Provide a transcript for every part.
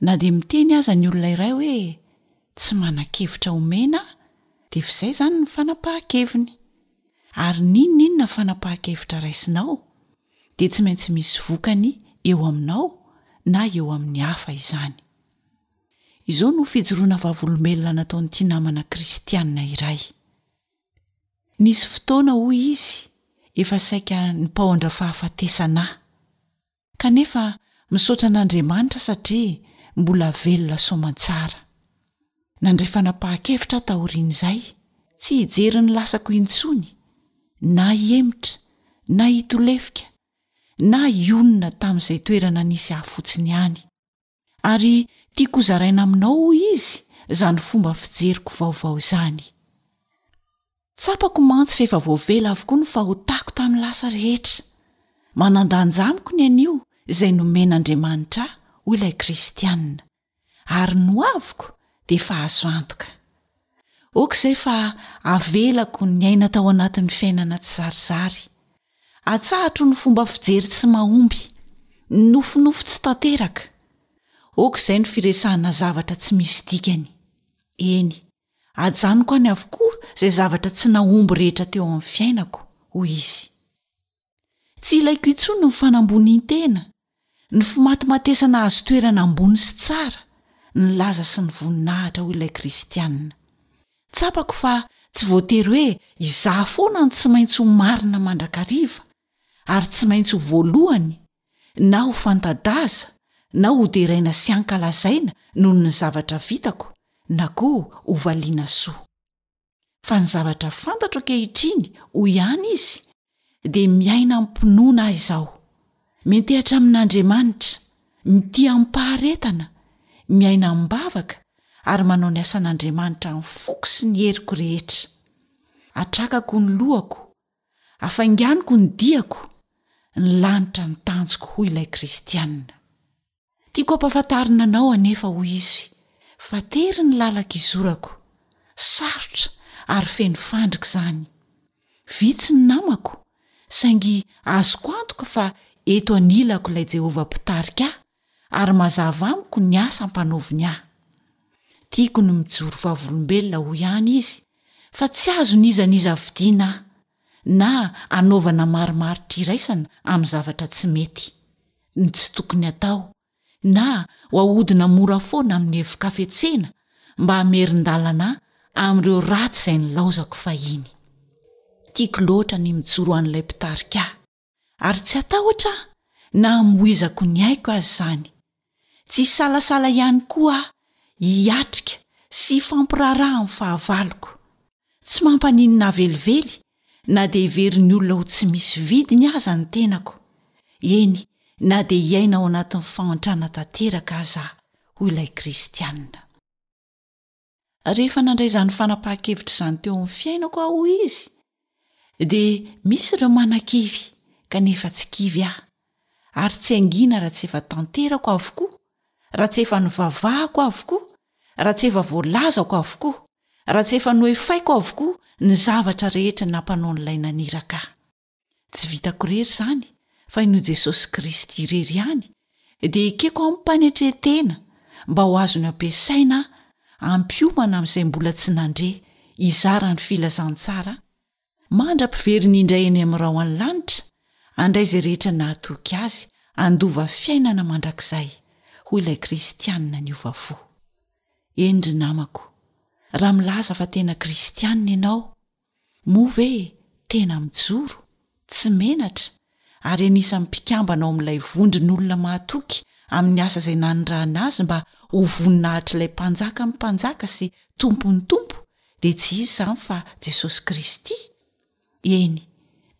Na dia miteny aza ny olona iray hoe tsy manan-kevitra omena aho dia f'izay izany ny fanapahan-keviny. Ary n'inon'inona fanapahan-kevitra raisinao dia tsy maintsy misy vokany eo aminao na eo amin'ny hafa izany. Izao no fijoroana vavolombelona nataon'ity namana kristiana iray. Nisy fotoana hoy izy efa saika nipaondra fahafatesana aho. Kanefa misaotra an'Andriamanitra satria mbola velona soamantsara. Nandray fanapahan-kevitra aho taorian'izay, tsy hijery ny lasako intsony, na hihemotra, na hitolefika, na hionona tamin'izay toerana nisy ahy fotsiny ihany. Ary tiako hozaraina aminao, hoy izy, izany fomba fijeriko vaovao izany. Tsapako mantsy fa efa voavela avokoa ny fahotako tamin'ny lasa rehetra. Manan-danja amiko ny anio izay nomen'Andriamanitra ahy, hoy ilay Kristianina, ary ny ho aviko dia efa azo antoka. Ok izay fa avelako niaina tao anatin'ny fiainana tsizarizary, Atsahatro ny fomba fijery tsy mahomby, ny nofinofy tsy tanteraka, aok'izay ny firesahana zavatra tsy misy dikany. Eny, ajanoko any avokoa izay zavatra tsy nahomby rehetra teo amin'ny fiainako, hoy izy. Tsy ilaiko intsony ny fanambonian-tena Ny fimatimatesana azo toerana ambony sy tsara ny laza sy ny voninahitra ho ilay kristiana. Tsapako fa tsy voatery hoe izaho foana no tsy maintsy ho marina mandrakariva, ary tsy maintsy ho voalohany, na ho fanta-daza, na ho deraina sy hankalazaina noho ny zavatra vitako, na koa ho valiana soa. fa ny zavatra fantatro ankehitriny, hoy ihany izy, dia miaina amim-pinoana aho izao. Miantehatra amin'Andriamanitra, mitia amim-paharetana, miaina amim-bavaka, ary manao ny asan'Andriamanitra amin'ny foko sy ny heriko rehetra. Atrakako ny lohako, afainganiko ny diako, ny lanitra ny tanjoko, hoy ilay Kristianina. Tiako hampafantarina anao anefa, hoy izy, fa tery ny lalaka izorako. Sarotra ary feno fandrika izany. Vitsy ny namako, saingy azoko antoka fa eto anilako ilay Jehovah Mpitarika ahy ary mazava amiko ny asa ampanaoviny ahy. Tiako ny mijoro vavolombelona ho ihany izy, fa tsy azon'iza n'iza fidina aho. na anaovana marimaritra iraisana amin'ny zavatra tsy mety, ny tsy tokony atao, na ho ahodina mora foana amin'ny hevi-kafetsena mba hamerin-dalana amin'ireo ratsy izay nilaozako fahiny. Tiako loatra ny mijoro ho an'ilay mpitarika ahy. Ary tsy hatahotra aho na hamoizako ny aiko aza izany. Tsy hisalasala ihany koa aho hiatrika sy hifampiraharaha amin'ny fahavaloko. Tsy mampaninona ahy velively na dia heverin'ny olona ho tsy misy vidiny aza ny tenako, eny na dia hiaina ao anatin'ny fahantrana tanteraka aza aho, hoy ilay Kristianina. Rehefa nandray izany fanapahan-kevitra izany teo amin'ny fiainako aho, hoy izy, dia misy ireo manan-kivy kanefa tsy kivy aho, ary tsy hangina raha tsy efa tanterako avokoa, raha tsy efa nivavahako avokoa, raha tsy efa voalazako avokoa, raha tsy efa nohefaiko avokoa ny zavatra rehetra nampanaon'ilay naniraka ahy. Tsy vitako irery izany fa ino Jesosy Kristy irery ihany dia ekeko amim-panetren-tena mba ho azony ampiasaina ampiomana amin'izay mbola tsy nandre hizara ny filazantsara mandra-piveriny indray eny amin'ny rao any lanitra andray izay rehetra nahatoky azy handova fiainana mandrakizay hoy ilay kristianina niova fo. Eny ry namako, raha milaza fa tena kristianina ianao, Moa ve tena mijoro, tsy menatra, ary anisan'ny mpikambana ao amin'ilay vondron'olona mahatoky amin'ny asa izay nanirahana azy mba ho voninahitr'ilay Mpanjakan'ny mpanjaka sy Tompon'ny tompo, dia tsy iza izany fa Jesosy Kristy? Eny,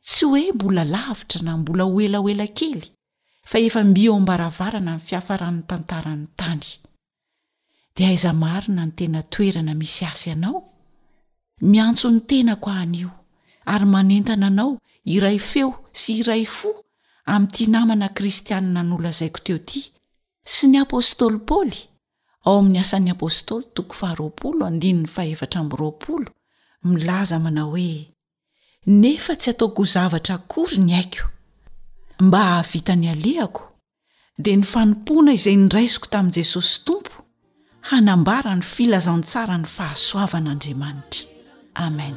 tsy hoe mbola lavitra na mbola ho ela ho ela kely, fa efa mby eo am-baravarana ny fiafaran'ny tantaran'ny tany. dia aiza marina ny tena toerana misy asy anao miantso ny tenako ah anio ary manentana anao iray feo sy iray fo amin'ity namana kristianina nolazaiko teo ty sy ny apostoly paoly ao amin'ny asan'ny apostoly toko faharoapolo andininy fahefatra ambyroapolo milaza manao hoe nefa tsy ataoko ho zavatra akory ny aiko. Mba hahavita ny alehako, dia ny fanompoana izay noraisiko tamin'i Jesosy Tompo, hanambara ny filazantsaran'ny fahasoavan'Andriamanitra. Amen.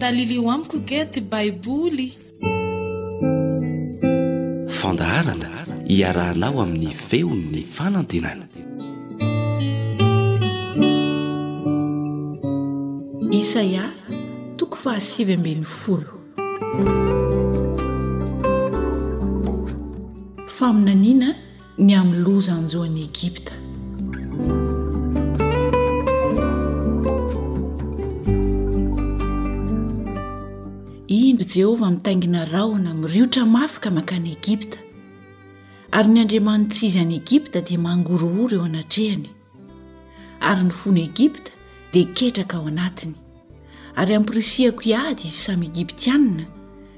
Dalilio amiko get ty Baiboly. Fandaharana iarahanao amin'ny feon'ny fanantenana. Isaia, toko fahasivy ambin'ny folo. Faminaniana ny amin'ny loza hanjo an'i Egypta. Indro i Jehovah mitaingina rahona miriotra mafy ka mankany Egypta, ary ny andriamanitr'izy any Egypta dia mangorohoro eo anatrehany. Ary ny fony Egypta dia ketraka ao anatiny. Ary hamporisihako hiady izy samy Egyptianina,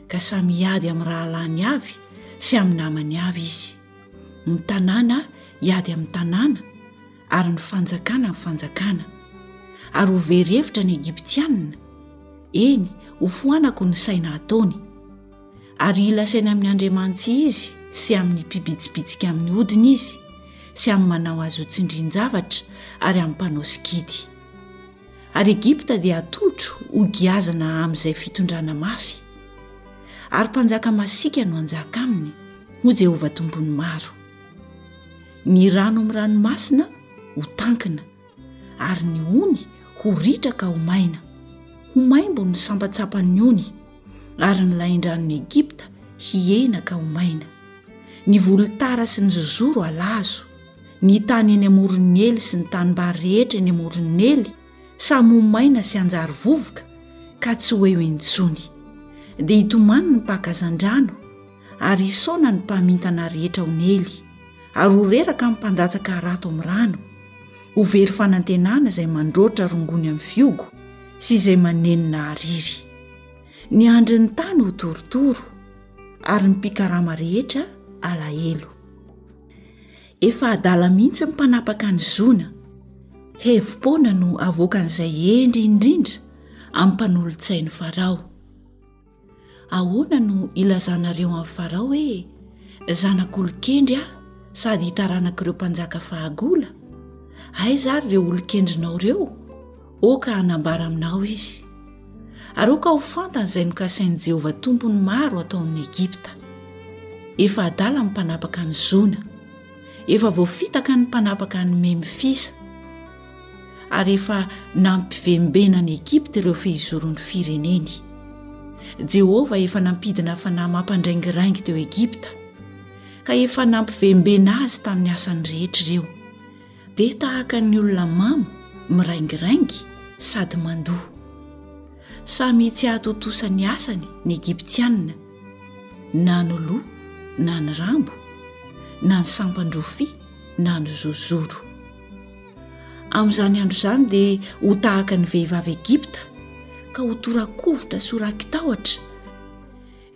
ka samy hiady amin'ny rahalahiny avy sy amin'ny namany avy izy. Ny tanàna hiady amin'ny tanàna, ary ny fanjakana amin'ny fanjakana. Ary ho very hevitra ny Egyptianina, eny, hofoanako ny saina ataony. Ary hila saina amin' Andriamanitsy izy sy amin' ny mpibitsibitsika amin' ny hodiny izy, sy amin' ny manao azy ho tsindrin-javatra ary amin' ny mpanao sikidy. Ary Egypta dia hatolotro ho giazana amin' izay fitondrana mafy. Ary mpanjaka masiaka no hanjaka aminy, hoy Jehovah Tompon' ny maro. Ny rano amin' ny ranomasina ho tankina. Ary ny ony ho ritra ka ho maina, ho maimbo ny sambatsampan'ny ony, ary ny lahindranon'i Egypta hihena ka ho maina. Ny volotara sy ny zozoro halazo, ny tany eny amoron'ny Nily sy ny tanimbary rehetra eny amoron'ny Nily samy ho maina sy hanjary vovoka ka tsy ho eo intsony. Dia hitomany ny mpaka zan-drano, ary hisaona ny mpamintana rehetra ho nely ary ho reraka amin'ny mpandatsaka harato amin'ny rano ho very fanantenana izay mandroatra rongony amin'ny fiogo sy izay manenina hariry ny andry ny tany ho torotoro ary ny mpikarama rehetra alahelo efa adala mihitsy ny mpanapaka ny zona hevi-poana no avoakan'izay endry indrindra amin'ny mpanolon-tsain'ny farao Ahoana no ilazanareo an'i Farao hoe, Zanak'olon-kendry aho sady i taranak'ireo mpanjaka fahagola? Aiza ary ireo olon-kendrinao ireo? Aoka hanambara aminao izy. Ary aoka ho fantany izay nokasain'i Jehovah Tompon'ny maro hatao amin'ny Egypta. Efa adala ny mpanapaka ny zona. Efa voafitaka ny mpanapaka ny Memfisa. ary efa nampivembena an'i Egypta ireo fehizoron'ny fireneny. Jehovah efa nampidina fanahy mampandraingiraingy teo Egypta, ka efa nampivembena azy tamin'ny asany rehetra ireo. Dia tahaka ny olona mamo, miraingiraingy sady mandoa. Samy tsy hahatontosa ny asany ny Egyptiana, na ny loha, na ny rambo, na ny sampan-drofia, na ny zozoro. Amin'izany andro izany dia ho tahaka ny vehivavy Egypta ka ho tora-kovitra sy ho raki-tahotra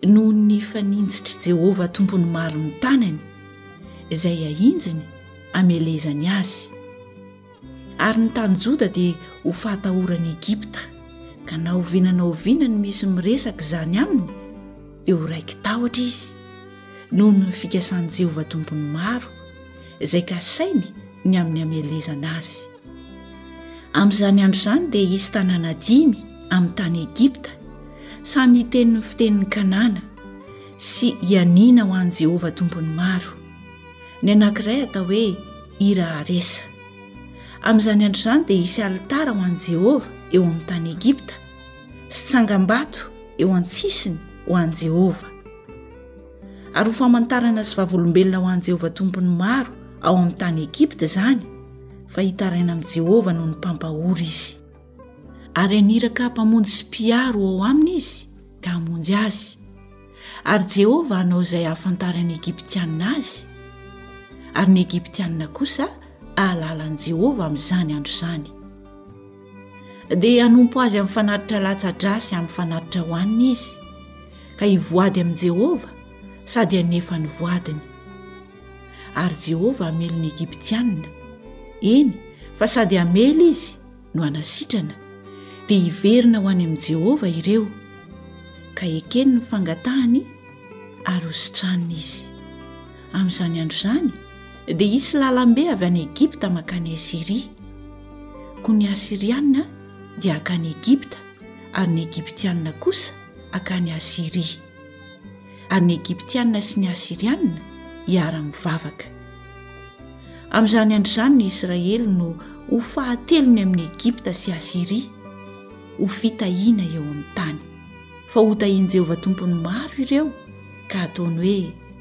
noho ny faninjitr'i Jehovah Tompon'ny marin'ny tanany, izay ahinjiny amelezany azy. Ary ny tany Joda dia ho fahatahoran'i Egypta, ka na oviana na oviana no misy miresaka izany aminy dia ho raiki-tahotra izy noho ny fikasan'i Jehovah Tompon'ny maro, izay kasainy ny amin'ny hamelezana azy amin'izany andro izany dia hisy tanàna dimy amin'ny tany egipta samy hitenin'ny fitenin'ny kanana sy hianiana ho an'i jehovah tompony maro ny anankiray atao hoe ira aresa amin'izany andro izany dia hisy alitara ho an'i jehovah eo amin'ny tany egipta sy tsangam-bato eo an-tsisiny ho an'i jehovah ary ho famantarana sy vavolombelona ho an'i Jehovah Tompon'ny maro ao amin'ny tany Egypta izany fa hitaraina amin'i Jehovah noho ny mpampahory izy. Ary haniraka mpamonjy sy mpiaro ao aminy izy ka hamonjy azy. Ary Jehovah hanao izay hahafantaran' ny Egyptiana azy, ary ny Egyptiana kosa hahalala an'i Jehovah amin'izany andro izany. dia hanompo azy amin'ny fanatitra latsa-drà sy amin'ny fanatitra ho hanina izy ka hivoady amin'i Jehovah sady hanefa ny voadiny. Ary Jehovah hamely ny Egyptianina, eny fa sady hamely izy no hanasitrana, dia hiverina ho any amin'i Jehovah ireo, ka ekeny ny fangatahany ary hositraniny izy. Amin'izany andro izany, dia hisy lalambe avy any Egypta mankany Asyria. Koa ny Asyrianina dia hankany Egypta, ary ny Egyptianina kosa hankany Asyria. Ary ny Egyptianina sy ny Asyrianina hiara-mivavaka. Amin'izany andro izany ny Israely no ho fahatelony amin'i Egypta sy Asyria, ho fitahiana eo amin'ny tany. Fa hotahian'i Jehovah Tompon'ny maro ireo, ka ataony hoe,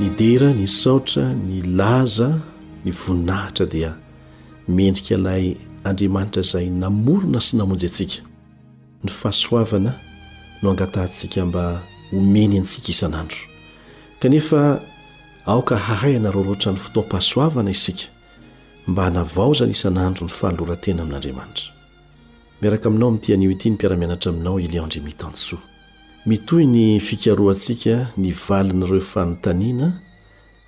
Nidera ny saotra ny laza ny voninahitra dia mendrika ilay Andriamanitra izay namorona sy namonjy antsika. Ny fahasoavana no angatahantsika mba homeny antsika isan'andro. Kanefa aoka hahay hanararaotra ny fotoam-pahasoavana isika mba hanavaozana isan'andro ny fanoloran-tena amin'Andriamanitra. Miaraka aminao amin'ity anio ity ny mpiara-mianatra aminao i Leandre Mitantsoa. Mitohy ny fikarohantsika ny valin'ireo fanontaniana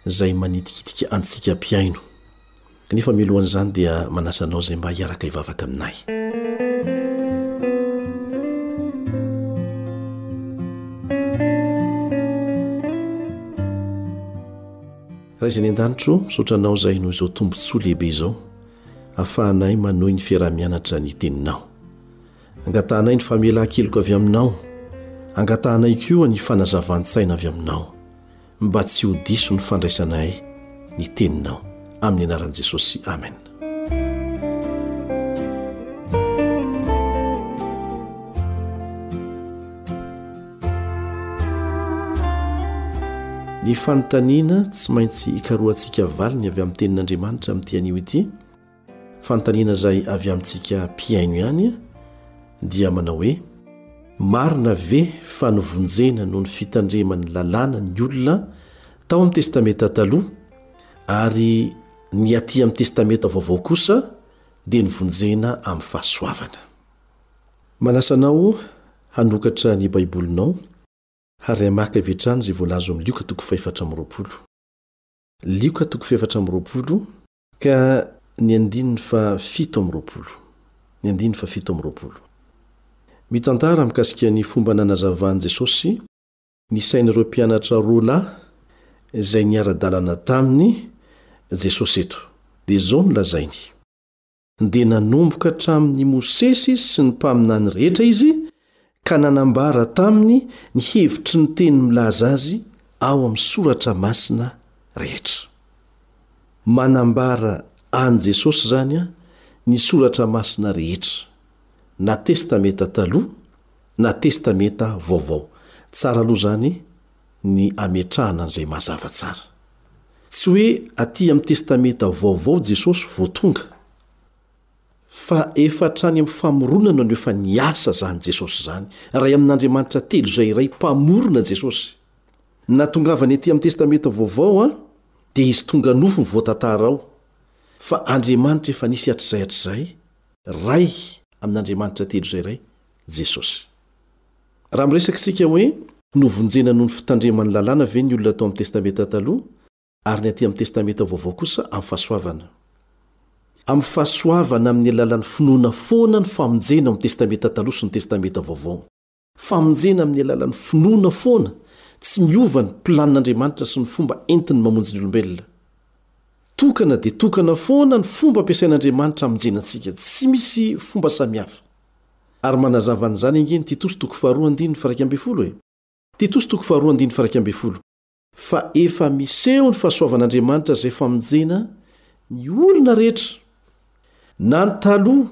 izay manitikitika antsika mpihaino. Kanefa mialohan'izany dia manasa anao izay mba hiaraka hivavaka aminay. Ray izay any an-danitro, misaotra anao izay noho izao tombontsoa lehibe izao. Afahanay manohy ny fiaraha-mianatra ny Teninao. Angatahanay ny famelan-keloka avy Aminao. Angatahanay koa ny fanazavan-tsaina avy Aminao, mba tsy ho diso ny fandraisanay ny Teninao. Amin'ny anaran'i Jesosy. Amen. Ny fanontaniana tsy maintsy hikarohantsika valiny avy amin'ny tenin'Andriamanitra amin'ity anio ity, fanontaniana izay avy amintsika mpihaino ihany, dia manao hoe, Marina ve fa novonjena noho ny fitandreman'ny Lalàna ny olona tao amin'ny Testamenta Taloha, ary ny atỳ amin'ny Testamenta Vaovao kosa dia novonjena amin'ny fahasoavana? Manasa anao Hanokatra ny Baibolinao, ary hamaky avy hatrany izay voalaza ao amin'ny Lioka toko fahefatra amby roapolo. Lioka toko fahefatra amby roapolo, ka ny andininy fahafito amby roapolo. Ny andininy fahafito amby roapolo. Mitantara mikasika ny fomba nanazavan'i Jesosy ny sain'ireo mpianatra roa lahy izay niara-dalana tamin'i Jesosy eto. Dia izao no lazainy. dia nanomboka hatramin'ny Mosesy sy ny mpaminany rehetra izy ka nanambara taminy ny hevitry ny teny milaza azy ao amin'ny soratra masina rehetra. Manambara an'i Jesosy izany ny soratra masina rehetra, na Testamenta Taloha na Testamenta Vaovao. Tsara aloha izany ny ametrahana an'izay mazava tsara. Tsy hoe aty amin'ny Testamenta Vaovao Jesosy vao tonga, fa efa hatrany amin'ny famoronana no efa niasa izany Jesosy izany, Ray amin'Andriamanitra telo izay iray Mpamorona Jesosy. Ny natongavany aty amin'ny Testamenta Vaovao dia izy tonga nofo voatantara ao, fa Andriamanitra efa nisy hatrizay hatrizay, Ray amin'Andriamanitra telo izay iray, Jesosy. Raha miresaka isika hoe novonjena noho ny fitandreman'ny Lalàna ve ny olona tao amin'ny Testamenta Taloha ary ny aty amin'ny Testamenta Vaovao kosa amin'ny fahasoavana? Amin'ny fahasoavana amin'ny alalan'ny finoana foana ny famonjena ao amin'ny Testamenta Taloha sy ny Testamenta Vaovao. Famonjena amin'ny alalan'ny finoana foana, tsy miova ny planin'Andriamanitra sy ny fomba entiny mamonjy ny olombelona. Tokana dia tokana foana ny fomba ampiasain'Andriamanitra hamonjena antsika, tsy misy fomba samihafa. Ary manazava an'izany ange ny Titosy toko faharoa andininy faraika ambin'ny folo e! Titosy toko faharoa andininy faraika ambin'ny folo. Fa efa miseho ny fahasoavan'Andriamanitra izay famonjena ny olona rehetra, na ny taloha,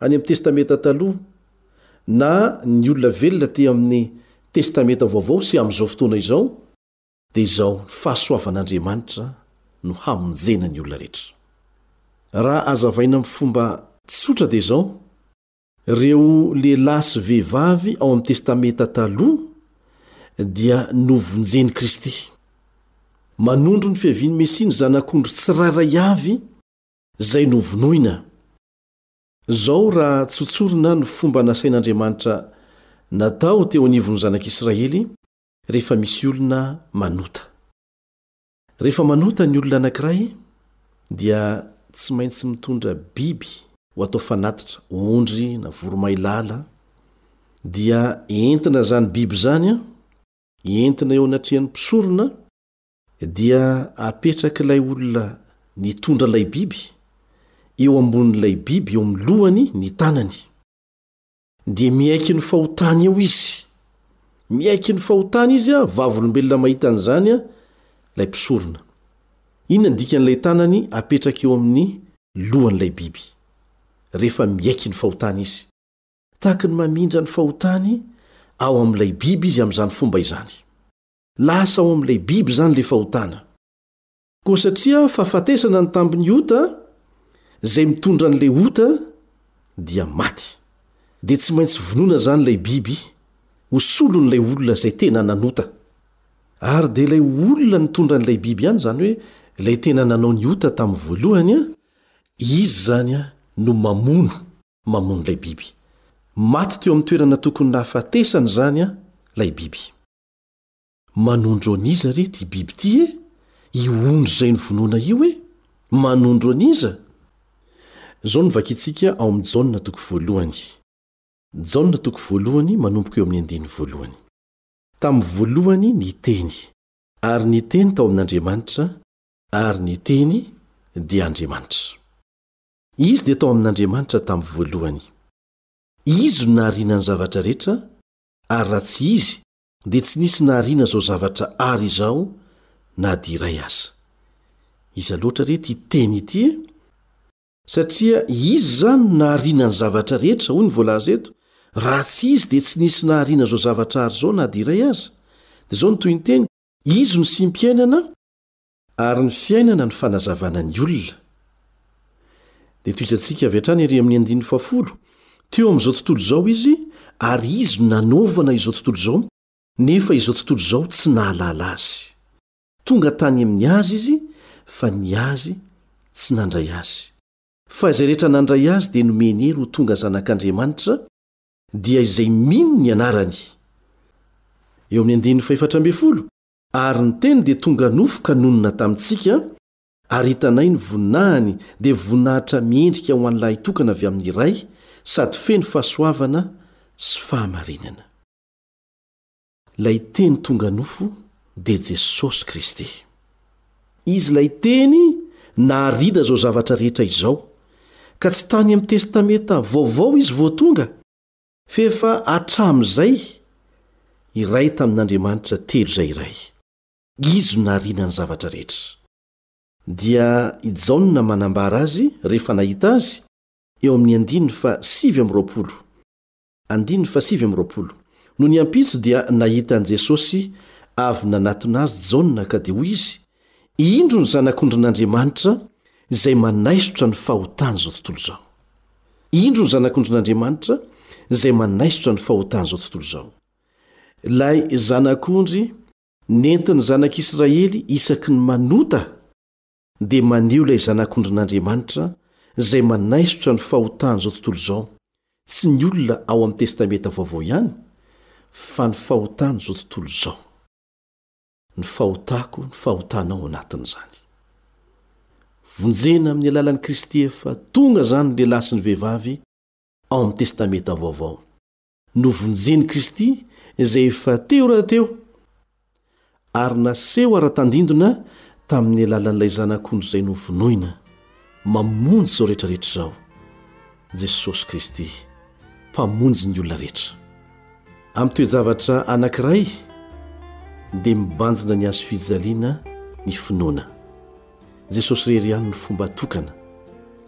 any amin'ny Testamenta Taloha, na ny olona velona teo amin'ny Testamenta Vaovao sy amin'izao fotoana izao, dia izao, ny fahasoavan'Andriamanitra no hamonjena ny olona rehetra. Raha hazavaina amin'ny fomba tsotra dia izao, ireo lehilahy sy vehivavy ao amin'ny Testamenta Taloha dia novonjen'i Kristy. Manondro ny fiavian'ny Mesia ny zanak'ondry tsirairay avy izay novonoina. Izao raha tsotsorina ny fomba nasain'Andriamanitra natao teo anivon'ny zanak'Israely, rehefa misy olona manota. Rehefa manota ny olona anankiray dia tsy maintsy mitondra biby ho atao fanatitra, ondry na voromailala, dia entina izany biby izany an, entina eo anatrehan'ny mpisorona, dia apetrak'ilay olona nitondra ilay biby eo ambonin'ilay biby eo amin'ny lohany ny tanany. Dia miaiky ny fahotany eo izy. Miaiky ny fahotany izy a, vavolombelona mahita an'izany a, ilay mpisorona. Inona ny dikan'ilay tanany apetraka eo amin'ny lohan'ilay biby? Rehefa miaiky ny fahotany izy. Tahaka ny mamindra ny fahotany ao amin'ilay biby izy amin'izany fomba izany. Lasa ao amin'ilay biby izany ilay fahotana. Koa satria fahafatesana ny tambin'ny ota, izay mitondra an'ilay ota dia maty. Dia tsy maintsy vonoina izany ilay biby ho solon'ilay olona izay tena nanota. Ary dia ilay olona nitondra an'ilay biby ihany, izany hoe ilay tena nanao ny ota tamin'ny voalohany, izy izany no mamono mamono ilay biby. Maty teo amin'ny toerana tokony nahafatesana izany ilay biby. Manondro an'iza re ity biby ity e? Io ondry izay novonoina io e? Manondro an'iza? Izao no vakintsika ao amin'ny Jaona toko voalohany. Jaona toko voalohany manomboka eo amin'ny andininy voalohany. Tamin'ny voalohany ny Teny, ary ny Teny tao amin'Andriamanitra, ary ny Teny dia Andriamanitra. Izy dia tao amin'Andriamanitra tamin'ny voalohany. Izy no nahariana ny zavatra rehetra, ary raha tsy Izy dia tsy nisy nahariana izao zavatra àry izaho na dia iray aza. Iza loatra re ity teny ity e? Satria izy izany no nahariana ny zavatra rehetra, hoy ny voalaza eto, raha tsy izy dia tsy nisy nahariana izao zavatra àry izao na dia iray aza. Dia izao no tohiny teny, Izy no simpiainana, Ary ny fiainana no fanazavana ny olona. Dia tohizantsika avy hatrany ery amin'ny andininy fahafolo, Teo amin'izao tontolo izao izy, ary izy no nanaovana izao tontolo izao, nefa izao tontolo izao tsy nahalala azy. Tonga tany amin'ny azy izy, fa ny azy tsy nandray azy. Fa izay rehetra nandray azy dia nomeny hery ho tonga zanak'Andriamanitra, dia izay mino ny anarany. Eo amin'ny andininy fahefatra ambin'ny folo, Ary ny Teny dia tonga nofo ka nonina tamintsika, ary hitanay ny voninahiny, dia voninahitra miendrika ho an'ny Lahitokana avy amin'ny Ray, sady feno fahasoavana sy fahamarinana. Ilay Teny tonga nofo dia Jesosy Kristy. Izy ilay Teny naharida izao zavatra rehetra izao. Ka tsy tany amin'ny Testamenta Vaovao Izy vao tonga. F'efa hatramin'izay, iray tamin'Andriamanitra telo izay iray. Izy no nahariana ny zavatra rehetra. Dia i Jaona manambara azy rehefa nahita Azy, eo amin'ny andininy faha sivy amby roapolo, andininy faha sivy amby roapolo, Nony ampitso dia nahita an'i Jesosy avy nanatona Azy Jaona ka dia hoy izy, Indro ny Zanak'ondrin'Andriamanitra izay manaisotra ny fahotan'izao tontolo izao. Indro ny Zanak'ondrin'Andriamanitra izay manaisotra ny fahotan'izao tontolo izao. Ilay Zanak'ondry nentin'ny Zanak'Israely isaky ny manota dia maneho ilay Zanak'ondrin'Andriamanitra izay manaisotra ny fahotan'izao tontolo izao, tsy ny olona ao amin'ny Testamenta Vaovao ihany, fa ny fahotan'izao tontolo izao. ny fahotako, ny fahotanao ao anatin'izany. Vonjena amin'ny alalan'i Kristy efa tonga izany ny lehilahy sy ny vehivavy ao amin'ny Testamenta Vaovao. Novonjen'i Kristy izay efa teo rahateo ary naseho ara-tandindona tamin'ny alalan'ilay Zanak'ondry izay novonoina Mamonjy izao rehetra rehetra izao Jesosy Kristy, Mpamonjy ny olona rehetra. Amin'ny toe-javatra anankiray, dia mibanjina ny hazo fijaliana ny finoana. Jesosy irery ihany no fomba tokana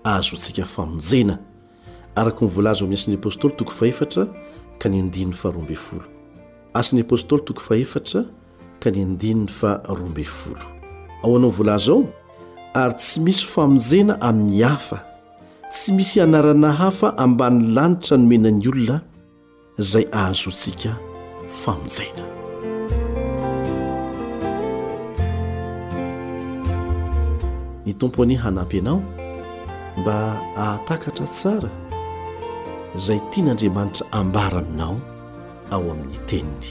ahazoantsika famonjena, araka ny voalaza ao amin'ny Asan'ny Apostoly toko fahefatra ka ny andininy faharoa ambin'ny folo. Asan'ny Apostoly toko fahefatra. ka ny andininy fa roa mbe folo ao anao voalaza ao ary tsy misy famonjena amin'ny hafa tsy misy hanarana hafa amban'ny lanitra ny menan'ny olona izay ahazoantsika famonjena ny tompo ani hanampy anao mba hahatakatra tsara izay tian'andriamanitra ambara aminao ao amin'ny teniny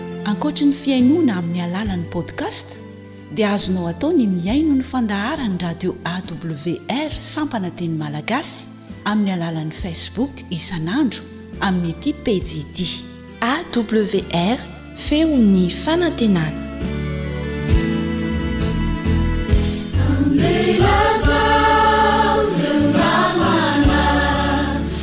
Ankoatry ny fihainoana amin'ny alalan'ny podcast dia azonao atao ny mihaino ny fandaharan'ny radio AWR sampana teny malagasy amin'ny alalan'ny Facebook isan'andro amin'ity pejy ity. AWR, feon'ny fanantenana. Andrei Lazaro,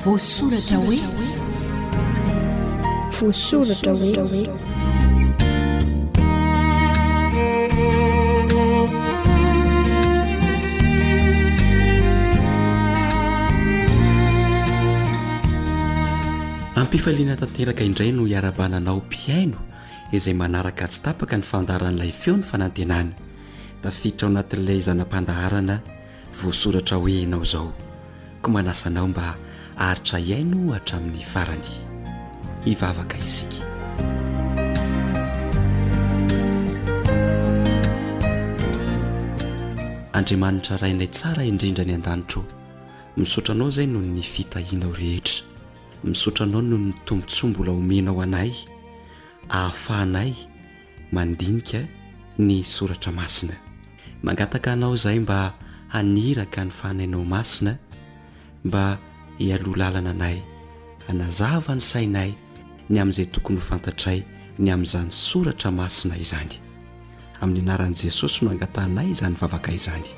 voasoratra hoe voasoratra hoe ampifaliana tanteraka indray no hiarabana anao mpihaino izay manaraka tsy tapaka ny fandaharan'ilay feo ny fanantenana tafiditra ao anatin'ilay zanam-pandaharana Voasoratra hoe ianao izao, koa manasa anao mba haharitra hihaino hatramin'ny farany. Hivavaka isika. Andriamanitra Rainay tsara indrindra any an-danitra ô, misaotra Anao izay noho ny fitahianao rehetra. Misaotra Anao noho ny tombontsoa mbola omenao anay, ahafahanay mandinika ny soratra masina. Mangataka anao izahay mba haniraka ny fanahinao masina mba hialoha lalana anay, hanazava ny sainay ny amin'izay tokony ho fantatray ny amin'izany soratra masina izany. Amin'ny anaran'i Jesosy no angatahanay izany vavaka izany.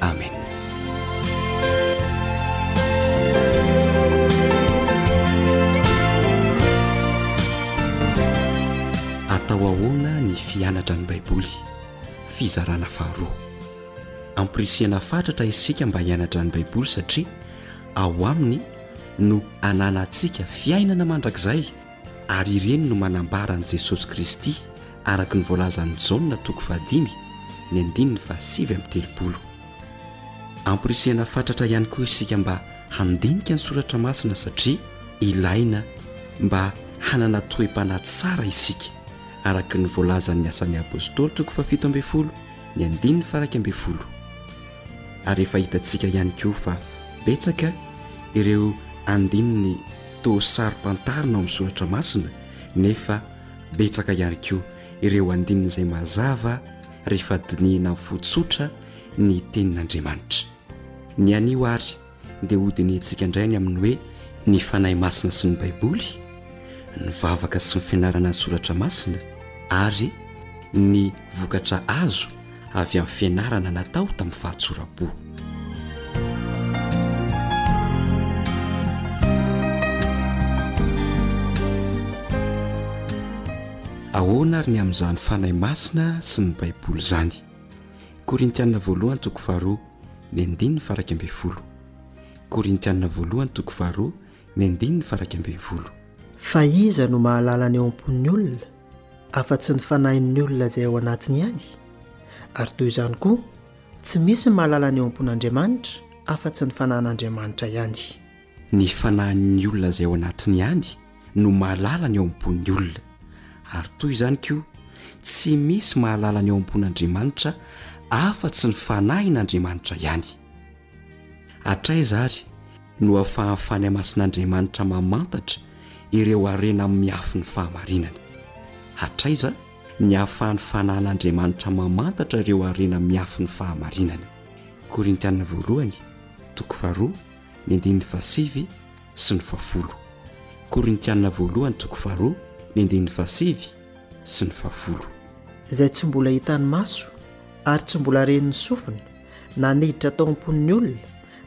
Amen. Atao ahoana ny fianatra ny Baiboly? Fizarana faharoa. Ampirisihana fatratra isika mba hianatra ny Baiboly satria ao aminy no ananantsika fiainana mandrakizay Ary ireny no manambara an'i Jesosy Kristy araka ny voalazan'i Jaona toko fahadimy ny andininy fahasivy amby telopolo. Amporisihana fatratra ihany koa isika mba handinika ny soratra masina satria ilaina mba hanana toe-panahy tsara isika araka ny voalazan'ny Asan'ny Apostoly toko fahafito ambin'ny folo ny andininy faharaika ambin'ny folo. Ary efa hitantsika ihany koa fa betsaka ireo andininy Toa saro-pantarina ao amin'ny soratra masina nefa betsaka ihany koa ireo andininy izay mazava rehefa dinihina amin'ny fo tsotra ny tenin'Andriamanitra. Ny anio ary dia hodinihintsika indray ny amin'ny hoe ny Fanahy Masina sy ny Baiboly, ny vavaka sy ny fianarana ny soratra masina ary ny vokatra azo avy amin'ny fianarana natao tamin'ny fahatsoram-po. Ahoana ary ny amin'izany fanahy masina sy ny Baiboly izany? Korintiana voalohany toko faharoa ny andininy faraika ambin'ny folo. Korintiana voalohany toko faharoa ny andininy faraika ambin'ny folo. Fa iza no mahalala ny ao am-pon'ny olona? afa-tsy ny fanahin'ny olona izay ao anatiny ihany, ary toy izany koa tsy misy ny mahalala ny eo am-pon'Andriamanitra afa-tsy ny fanahin'Andriamanitra ihany. Ny fanahin'ny olona izay ao anatiny ihany no mahalala ny eo am-pon'ny olona, ary toy izany koa tsy misy mahalala ny eo am-pon'Andriamanitra afa-tsy ny fanahin'Andriamanitra ihany. Hatraiza àry no hahafahan'ny masin'Andriamanitra mamantatra ireo harena miafin'ny fahamarinana? Hatraiza ny hahafahan'ny fanahin'Andriamanitra mamantatra ireo harena miafin'ny fahamarinana? Korintiana Voalohany, toko faharoa, ny andininy fahasivy sy ny fahafolo. Korintiana Voalohany, toko faharoa, ny andininy fahasivy sy ny fahafolo. Izay tsy mbola hitan'ny maso ary tsy mbola ren'ny sofina. na niditra tao am-pon'ny olona,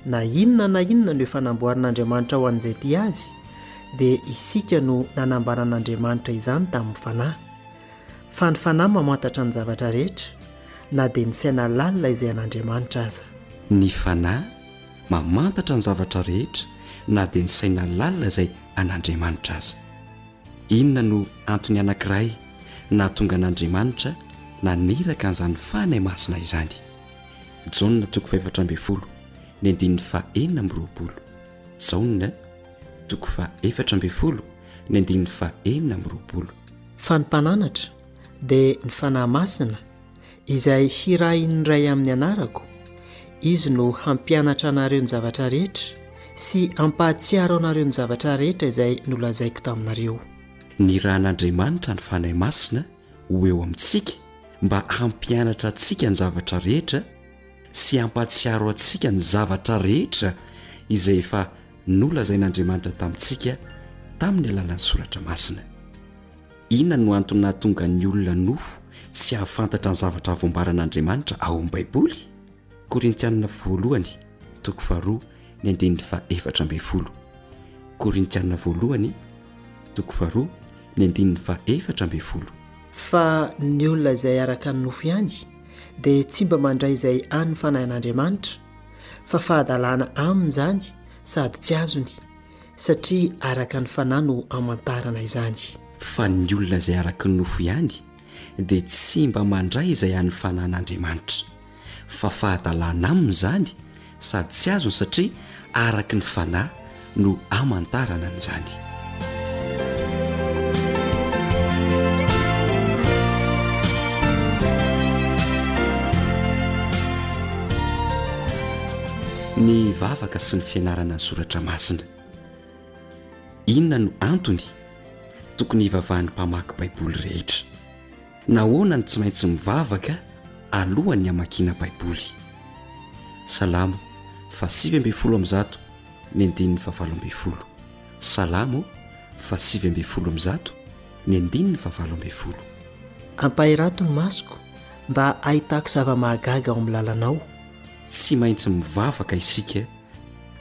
na inona na inona no efa namboarin'Andriamanitra ho an'izay tia Azy, dia isika no nanambaran'Andriamanitra izany tamin'ny Fanahy. Fa ny Fanahy mamantatra ny zavatra rehetra, na dia ny saina lalina izay an'Andriamanitra aza. Ny Fanahy mamantatra ny zavatra rehetra, na dia ny saina lalina izay an'Andriamanitra aza. Inona no antony anankiray nahatonga an'Andriamanitra naniraka an'izany fanahy masina izany? Jaona toko fahefatra ambin'ny folo ny andininy fahenina amby roapolo. Jaona toko fahefatra ambin'ny folo ny andininy fahenina amby roapolo. Fa ny mpananatra dia ny fanahy masina izay hirahin'ny Ray amin'ny anarako, Izy no hampianatra anareo ny zavatra rehetra sy hampahatsiaro anareo ny zavatra rehetra izay nolazaiko taminareo. Nirahin'Andriamanitra ny Fanahy Masina ho eo amintsika mba hampianatra antsika ny zavatra rehetra sy hampahatsiaro antsika ny zavatra rehetra izay efa nolazain'Andriamanitra tamintsika tamin'ny alalan'ny Soratra Masina. Inona no antony nahatonga ny olona nofo tsy hahafantatra ny zavatra avombaran'Andriamanitra ao amin'ny Baiboly? Korintiana Voalohany, toko faharoa, ny andininy fahefatra ambin'ny folo. Korintiana Voalohany, toko faharoa, ny andininy fahefatra ambin'ny folo. Fa ny olona izay araka ny nofo ihany dia tsy mba mandray izay an'ny fanahin'Andriamanitra, fa fahadalana aminy izany sady tsy azony. satria araka ny fanahy no amantarana izany. Fa ny olona izay araka ny nofo ihany dia tsy mba mandray izay an'ny fanahin'Andriamanitra, fa fahadalana aminy izany sady tsy azony satria araka ny fanahy no amantarana an'izany. Ny vavaka sy ny fianarana ny soratra masina. Inona no antony tokony hivavahan'ny mpamaky Baiboly rehetra? Nahoana no tsy maintsy mivavaka alohan'ny hamakiana Baiboly? Salamo fahasivy ambin'ny folo amby zato ny andininy fahavalo ambin'ny folo. Salamo fahasivy ambin'ny folo amby zato ny andininy fahavalo ambin'ny folo. Ampahirato ny masoko mba hahitako zava-mahagaga ao amin'ny lalanao. Tsy maintsy mivavaka isika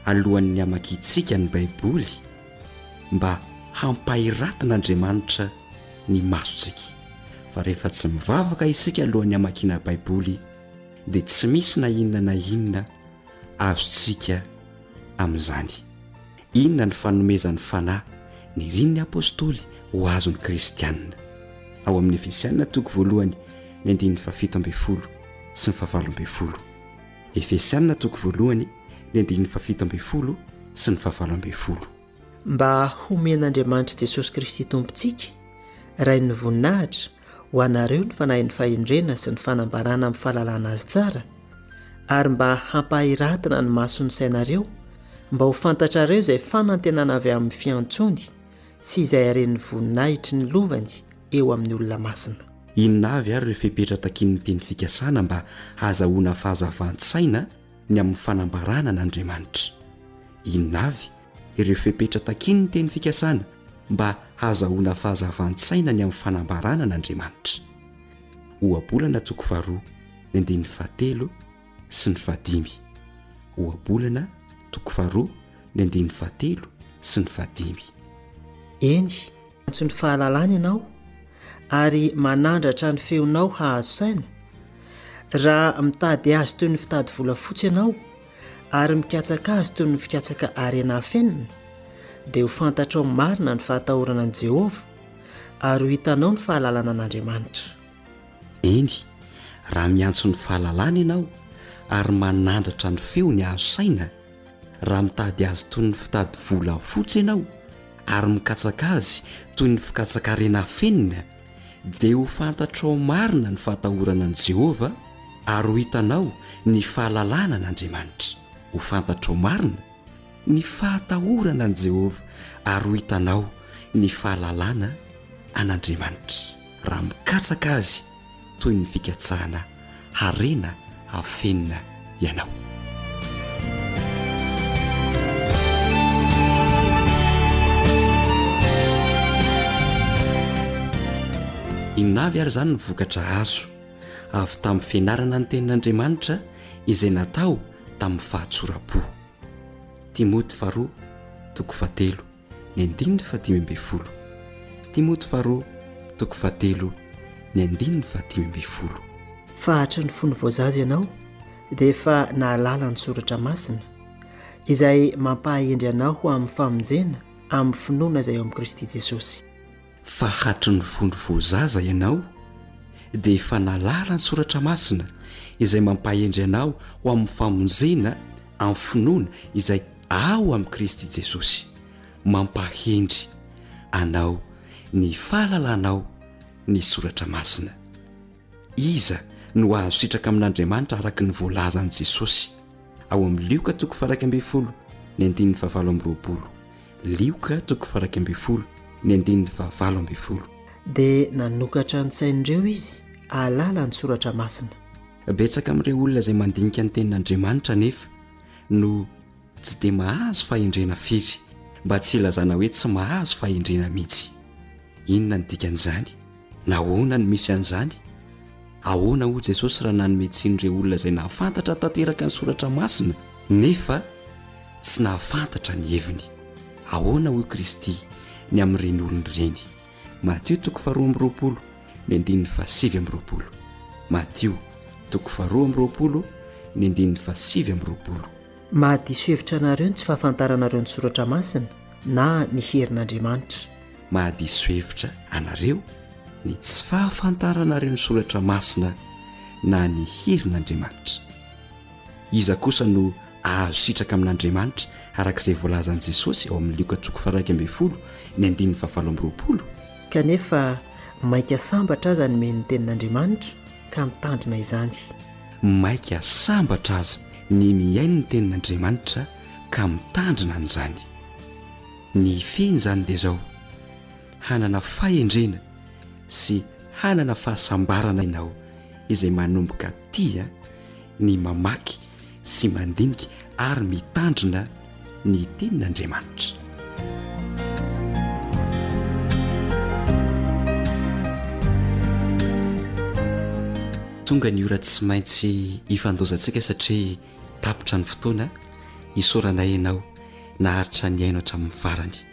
alohan'ny hamakiantsika ny Baiboly mba hampahiratin'Andriamanitra ny masontsika. Fa rehefa tsy mivavaka isika alohan'ny hamakiana Baiboly dia tsy misy na inona na inona azontsika amin'izany. Inona ny fanomezan'ny Fanahy ny rin'ny Apostoly ho azon'ny kristiana? Ao amin'ny Efesiana toko voalohany ny andininy fahafito ambin'ny folo sy ny fahavalo ambin'ny folo. Efesiana toko voalohany ny andininy fahafito ambin'ny folo sy ny fahavalo ambin'ny folo. Mba homen'Andriamanitra Jesosy Kristy Tompontsika, Rain'ny voninahitra, ho anareo ny fanahin'ny fahendrena sy ny fanambarana amin'ny fahalalana azy tsara ary mba hampahiratina ny mason'ny sainareo mba ho fantatrareo izay fanantenana avy amin'ny fiantsony sy izay haren'ny voninahitry ny lovany eo amin'ny olona masina. Inona avy ary ireo fepetra takian'ny teny fikasana mba hahazahoana fahazavan-tsaina ny amin'ny fanambarana an'Andriamanitra? Inona avy ireo fepetra takiany ny teny fikasana mba hahazahoana fahazavan-tsaina ny amin'ny fanambarana an'Andriamanitra. Ohabolana toko faharoa, ny andininy fahatelo sy ny fahadimy. Ohabolana toko faharoa, ny andininy fahatelo sy ny fahadimy. Eny, miantso ny fahalalana ianao ary manandratra ny feonao hahazo saina, raha mitady azy toy ny fitady volafotsy ianao, ary mikatsaka azy toy ny fikatsaka harena afenina, dia ho fantatrao marina ny fahatahorana an'i Jehovah ary ho hitanao ny fahalalana an'Andriamanitra. Eny, raha miantso ny fahalalana ianao ary manandratra ny feony azo saina, raha mitady azy toy ny fitady vola fotsy ianao ary mikatsaka azy toy ny fikatsaka harena afenina, Dia ho fantatrao marina ny fahatahorana an'i Jehovah ary ho hitanao ny fahalalana an'Andriamanitra. Ho fantatrao marina ny fahatahorana an'i Jehovah ary ho hitanao ny fahalalana an'Andriamanitra, raha mikatsaka azy toy ny fikatsahana harena afenina ianao. Inona avy ary izany ny vokatra azo avy tamin'ny fianarana ny tenin'Andriamanitra izay natao tamin'ny fahatsoram-po? Timoty faharoa toko fahatelo. Ny andininy fahadimy ambin'ny folo. Timoty faharoa, toko fahatelo, ny andininy fahadimy ambin'ny folo. Fa hatrin'ny fony vao zaza ianao dia efa nahalala ny soratra masina, izay mampahahendry anao ho amin'ny famonjena amin'ny finoana izay ao amin'i Kristy Jesosy. fa hatry ny fony vao zaza ianao dia efa nahalala ny soratra masina izay mampahendry anao ho amin'ny famonjena amin'ny finoana izay ao amin'i Kristy Jesosy. Mampahendry anao ny fahalalanao ny soratra masina. Iza no hahazo sitraka amin'Andriamanitra araka ny voalazan'i Jesosy ao amin'ny Lioka toko faha iraika ambin'ny folo ny andininy fahavalo amby roapolo? Lioka toko faha iraika ambin'ny folo ny andininy faha valo ambin'ny folo. Dia nanokatra ny sain'ireo izy hahalala ny soratra masina. Betsaka amin'ireo olona izay mandinika ny tenin'Andriamanitra anefa no tsy dia mahazo fahendrena firy, mba tsy hilazana hoe tsy mahazo fahendrena mihitsy. Inona no dikan'izany? Nahoana no misy an'izany? Ahoana hoy Jesosy raha nanome tsiny ireo olona izay nahafantatra tanteraka ny Soratra Masina nefa tsy nahafantatra ny heviny? Ahoana hoy Kristy ny amin'ireny olona ireny? Matio toko faharoa amby roapolo, ny andininy fahasivy amby roapolo. Matio toko faharoa amby roapolo, ny andininy fahasivy amby roapolo. Mahadiso hevitra anareo ny tsy fahafantaranareo ny Soratra Masina na ny herin'Andriamanitra. Mahadiso hevitra anareo ny tsy fahafantaranareo ny Soratra Masina na ny herin'Andriamanitra. Iza kosa no ahazo sitraka amin'Andriamanitra araka izay voalazan'i Jesosy ao amin'ny Lioka toko faha-iraika ambin'ny folo ny andininy fahavalo amby roapolo? Kanefa, mainka sambatra aza ny mihaino ny Tenin'Andriamanitra ka mitandrina izany. Maika sambatra aza ny mihaino ny Tenin'Andriamanitra ka mitandrina an'izany. Ny hifehy izany dia izao, hanana fahendrena sy hanana fahasambarana ianao izay manomboka tia ny mamaky sy mandinika ary mitandrina ny tenin'Andriamanitra. Tonga ny ora tsy maintsy hifandozantsika satria tapitra ny fotoana, isaorana ianao naharitra nihaino hatramin'ny farany.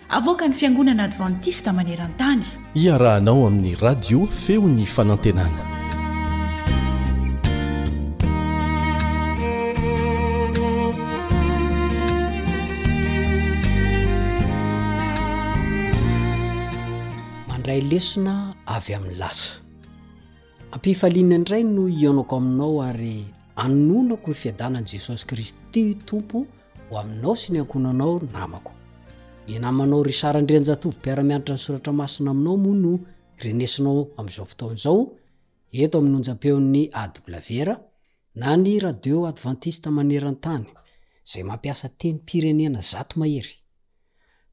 Avoakan'ny Fiangonana Advantista maneran-tany. Iarahanao amin'ny Radio Feon'ny Fanantenana. Mandray lesona avy amin'ny lasa. Ampifaliana indray no hihaonako aminao ary anononako ny fiadanan'i Jesosy Kristy Tompo Ho aminao sy ny ankohonanao ry namako. Ny namanao Richard Andrianjatovo mpiara-mianatra ny soratra masina aminao moa no renesinao amin'izao fotoana izao eto amin'ny onjam-peon'ny AWR na ny radio advantista maneran-tany izay mampiasa tenim-pirenena zato mahery.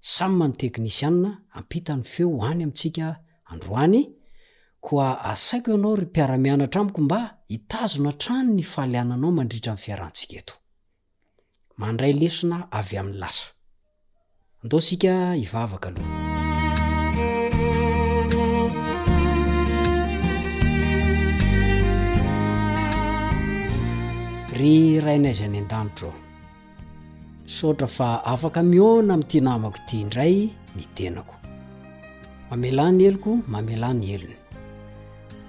Sam ny teknisiana hampita ny feo ho any amintsika androany koa asaiko ianao ry mpiara-mianatra amiko mba hitazona hatrany ny fahaliananao mandritra ny fiarahantsika eto. Mandray lesona avy amin'ny lasa. Andao isika hivavaka aloha. Ry Rainay izay any an-danitra ô, misaotra fa afaka mihaona amin'ity namako ity indray ny tenako. Mamelà ny heloko, mamelà ny helony.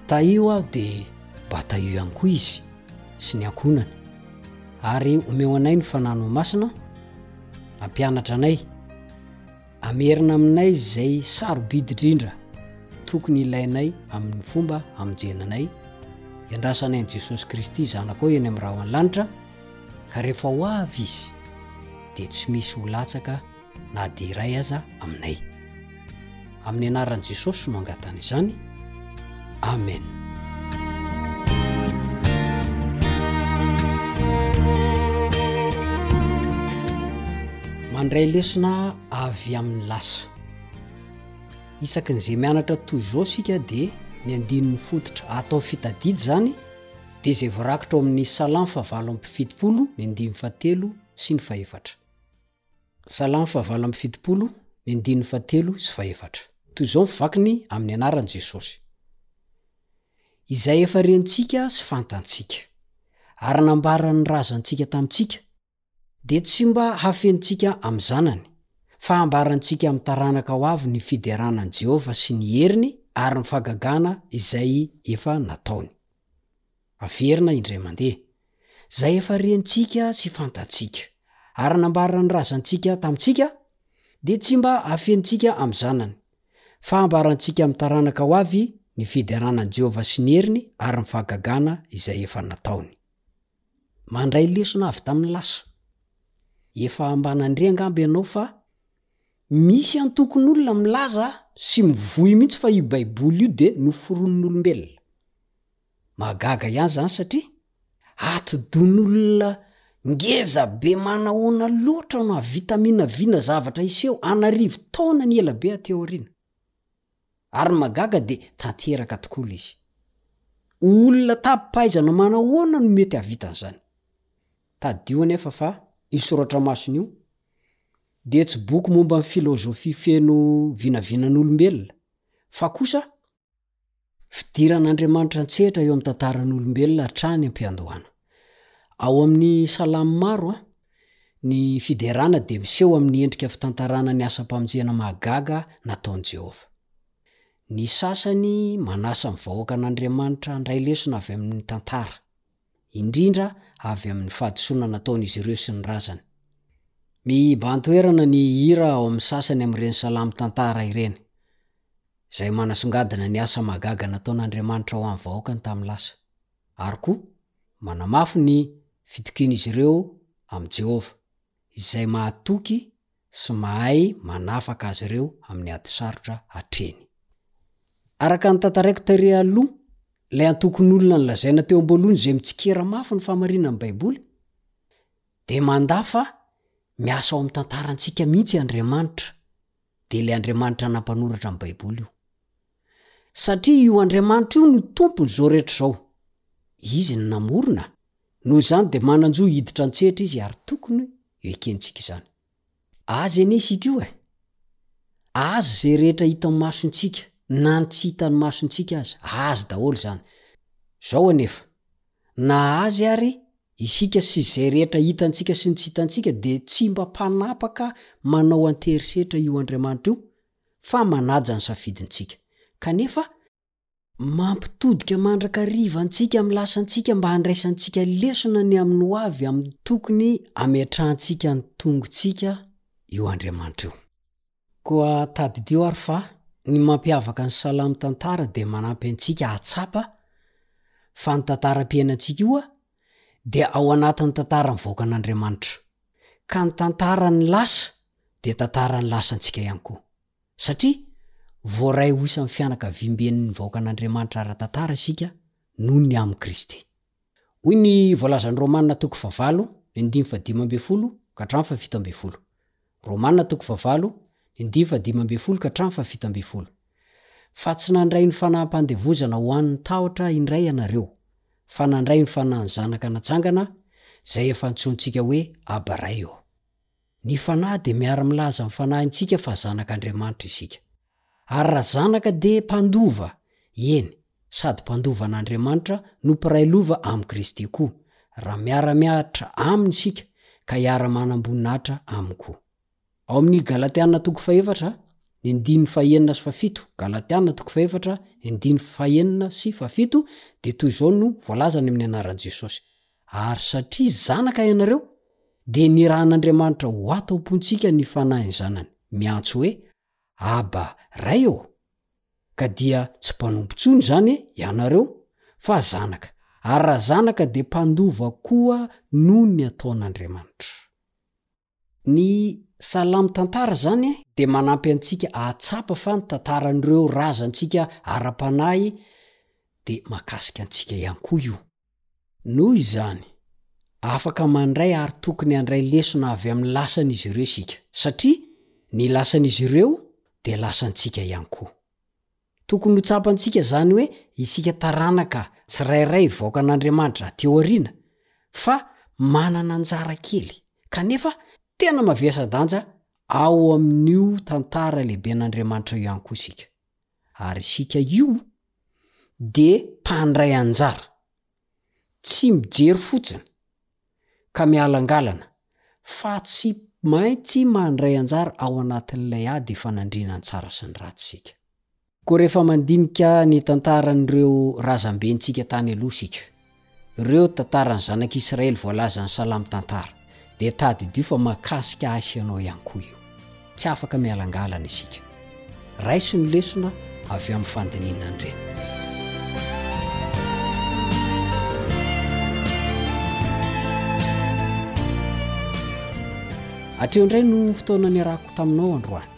Tahio aho dia mba tahio ihany koa izy sy ny ankohonany. ary omeo anay ny fanano masina ampianatra anay amerina aminay zay sarobididrindra tokony ilainay amin'ny fomba hamonjenanay iandrasanay ny jesosy kristy zanakao eny amin'nyraho any lanitra ka rehefa ho avy izy dia tsy misy ho latsaka na dia iray aza aminay. Amin'ny anaran'i Jesosy no angatana izany. Amen. Mandray lesona avy amin'ny lasa. Isaky ny izay mianatra toy izao isika dia ny andininy fototra atao fitadidy izany dia izay voarakitra ao amin'ny salam fa valo amby fitopolo ny andiny fa telo sy ny fahefatra Salamo fahavalo amby fitopolo, ny andininy fahatelo sy fahefatra. Toy izao ny vakiny amin'ny anaran'i Jesosy. Izay efa rentsika sy fantantsika, ary nambaran'ny razantsika tamintsika, dia tsy mba hafenintsika amin'ny zanany, fa hambarantsika amin'ny taranaka ho avy ny fiderana an'i Jehovah sy ny heriny ary ny fahagagana izay efa nataony. Averina indray mandeha. Izay efa rentsika sy fantatsika, ary nambaran'ny razantsika tamintsika, dia tsy mba afenintsika amin'ny zanany. Fa ambarantsika amin'ny taranaka ho avy ny fiderana an'i Jehovah sy ny heriny ary ny fahagagana izay efa nataony. Mandray lesona avy tamin'ny lasa. Efa mba nandre angamba ianao fa misy antokon'olona milaza sy mivoy mihitsy fa io Baiboly io dia noforonin'olombelona. Mahagaga ihany zany satria ati-don'olona ngeza be manahoana loatra no hahavita minavina zavatra hiseho an'arivo taona ny ela be aty aoriana. Ary ny mahagaga dia tanteraka tokoa le izy. Olona tabi-pahaizana manahoana no mety hahavita an'izany? Tadidio anefa fa io soratra masina io dia tsy boky momba ny filozofia feno vinavinan'olombelona fa kosa Fidiran'Andriamanitra an-tsehatra eo amin'ny tantaran'olombelona hatrany am-piandohana. Ao amin'ny Salamo maro, ny fiderana dia miseho amin'ny endrika fitantarana ny asam-pamonjena mahagaga nataon'i Jehovah. Ny sasany manasa ny vahoakan'Andriamanitra handray lesona avy amin'ny tantara. indrindra avy amin'ny fahadisoana nataon'izy ireo sy ny razany. Mihiban-toerana ny hira ao amin'ny sasany amin'ireny salamo tantara ireny, izay manasongadina ny asa mahagaga nataon'Andriamanitra ho an'ny vahoakany tamin'ny lasa, ary koa manamafy ny fitokian'izy ireo amin'i Jehovah. izay mahatoky sy mahay manafaka azy ireo amin'ny ady sarotra hatreny. Araka ny tantaraiko tery aloha, ilay antokon'olona nolazaina teo am-boalohany izay mitsikera mafy ny fahamarinan'ny Baiboly, dia mandà fa miasa ao amin'ny tantarantsika mihitsy Andriamanitra, dia ilay Andriamanitra nampanoratra ny Baiboly io. Satria io Andriamanitra io no tompon'izao rehetra izao. Izy no namorona Noho izany dia manan-jo hiditra an-tsehatra izy ary tokony ho ekentsika izany. Azy anie isika io e! Azy izay rehetra hitan'ny masontsika na ny tsy hitan'ny masontsika aza, azy daholo izany. Izao anefa, na azy ary isika sy izay rehetra hitantsika sy ny tsy hitantsika dia tsy mba mpanapaka manao an-terisetra io Andriamanitra io fa manaja ny safidintsika. Kanefa, Mampitodika mandrakariva antsika amin'ny lasantsika mba handraisantsika lesona ny amin'ny ho avy amin'ny tokony ametrahantsika ny tongotsika eo Andriamanitra eo. Koa tadidio ary fa ny mampiavaka ny Salamo tantara dia manampy antsika hahatsapa fa ny tantaram-piainantsika ioa dia ao anatin'ny tantaran'ny vahoakan'Andriamanitra, ka ny tantaran'ny lasa dia tantaran'ny lasantsika ihany koa. Satria voaray ho isan'ny fianakaviamben'ny vahoakan'Andriamanitra ara-tantara isika noho ny amin'i Kristy. Hoy ny voalazan'i Romana toko fahavalo, ny andininy fahadimy ambin'ny folo ka hatramin'ny fahafito ambin'ny folo. Romana toko fahavalo, ny andininy fahadimy ambin'ny folo ka hatramin'ny fahafito ambin'ny folo, Fa tsy nandray ny fanaham-pandevozana ho an'ny tahotra indray ianareo, fa nandray ny fanahin'ny Zanaka natsangana, izay efa antsointsika hoe Aba Ray ô. Ny Fanahy dia miara-milaza amin'ny fanahintsika fa zanak'Andriamanitra isika. Ary raha zanaka dia mpandova, eny, sady mpandova an'Andriamanitra no mpiray lova amin'i Kristy koa, raha miara-mihatra Aminy isika ka hiara-manam-boninahitra Aminy koa. Ao amin'ny Galatiana toko fahefatra, ny andininy fahenina sy fahafito, Galatiana toko fahefatra, ny andininy fahenina sy fahafito, dia toy izao no voalaza any amin'ny anaran'i Jesosy, Ary satria zanaka ianareo, dia nirahan'Andriamanitra ho ato am-pontsika ny Fanahin'ny Zanany, miantso hoe, Abba, Ray ô! Ka dia tsy mpanompo intsony izany ianareo, fa zanaka, ary raha zanaka dia mpandova koa noho ny ataon'Andriamanitra. Ny Salamo tantara izany dia manampy antsika hahatsapa fa ny tantaran'ireo razantsika ara-panahy dia mahakasika antsika ihany koa io. Noho izany, afaka mandray ary tokony handray lesona avy amin'ny lasan'izy ireo isika, satria ny lasan'izy ireo dia lasantsika ihany koa. Tokony ho tsapantsika izany hoe isika taranaka tsirairay vaokan'Andriamanitra aty aoriana fa manana anjara kely kanefa tena mavesa-danja ao amin'io tantara lehiben'Andriamanitra io ihany koa isika. Ary isika io dia mpandray anjara. tsy mijery fotsiny ka mialangalana fa tsy maintsy mandray anjara ao anatin'ilay ady ifanandriana ny tsara sy ny ratsy isika. Koa rehefa mandinika ny tantaran'ireo razambentsika tany aloha isika, ireo tantaran'ny zanak'Israely voalazan'ny Salamo Tantara, dia tadidio fa mahakasika ahy sy ianao ihany koa io. Tsy afaka mialangalana isika. Raiso ny lesona avy amin'ny fandinihina an-dReny. Hatreo indray no fotoana niarahako taminao androany.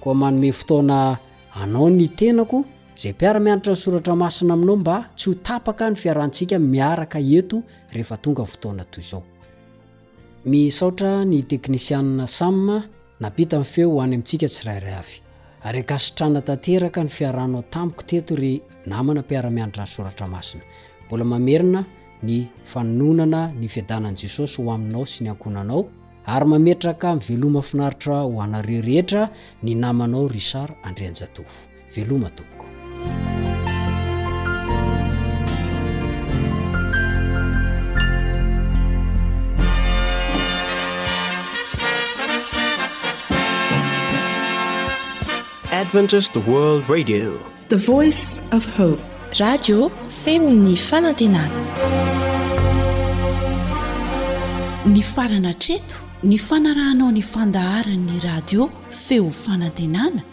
Koa manome fotoana anao ny tenako izay mpiara-mianatra ny soratra masina aminao mba tsy ho tapaka ny fiarahantsika miaraka eto rehefa tonga fotoana toy izao. Misaotra ny teknisianina Sam nampita ny feo ho any amintsika tsirairay avy. Ary ankasitrana tanteraka ny fiarahanao tamiko teto ry namana mpiara-mianatra ny soratra masina. Mbola mamerina ny fanononana ny fiadanan'i Jesosy ho aminao sy ny ankohonanao ary mametraka miveloma finaritra ho anareo rehetra ny namanao Richard Andrianjatovo. Veloma tompoko. Adventist World Radio. The Voice of Hope. Radio Femon'ny Fanantenana. Ny farana treto ny fanarahanao ny fandaharan'ny radio Feo Fanantenana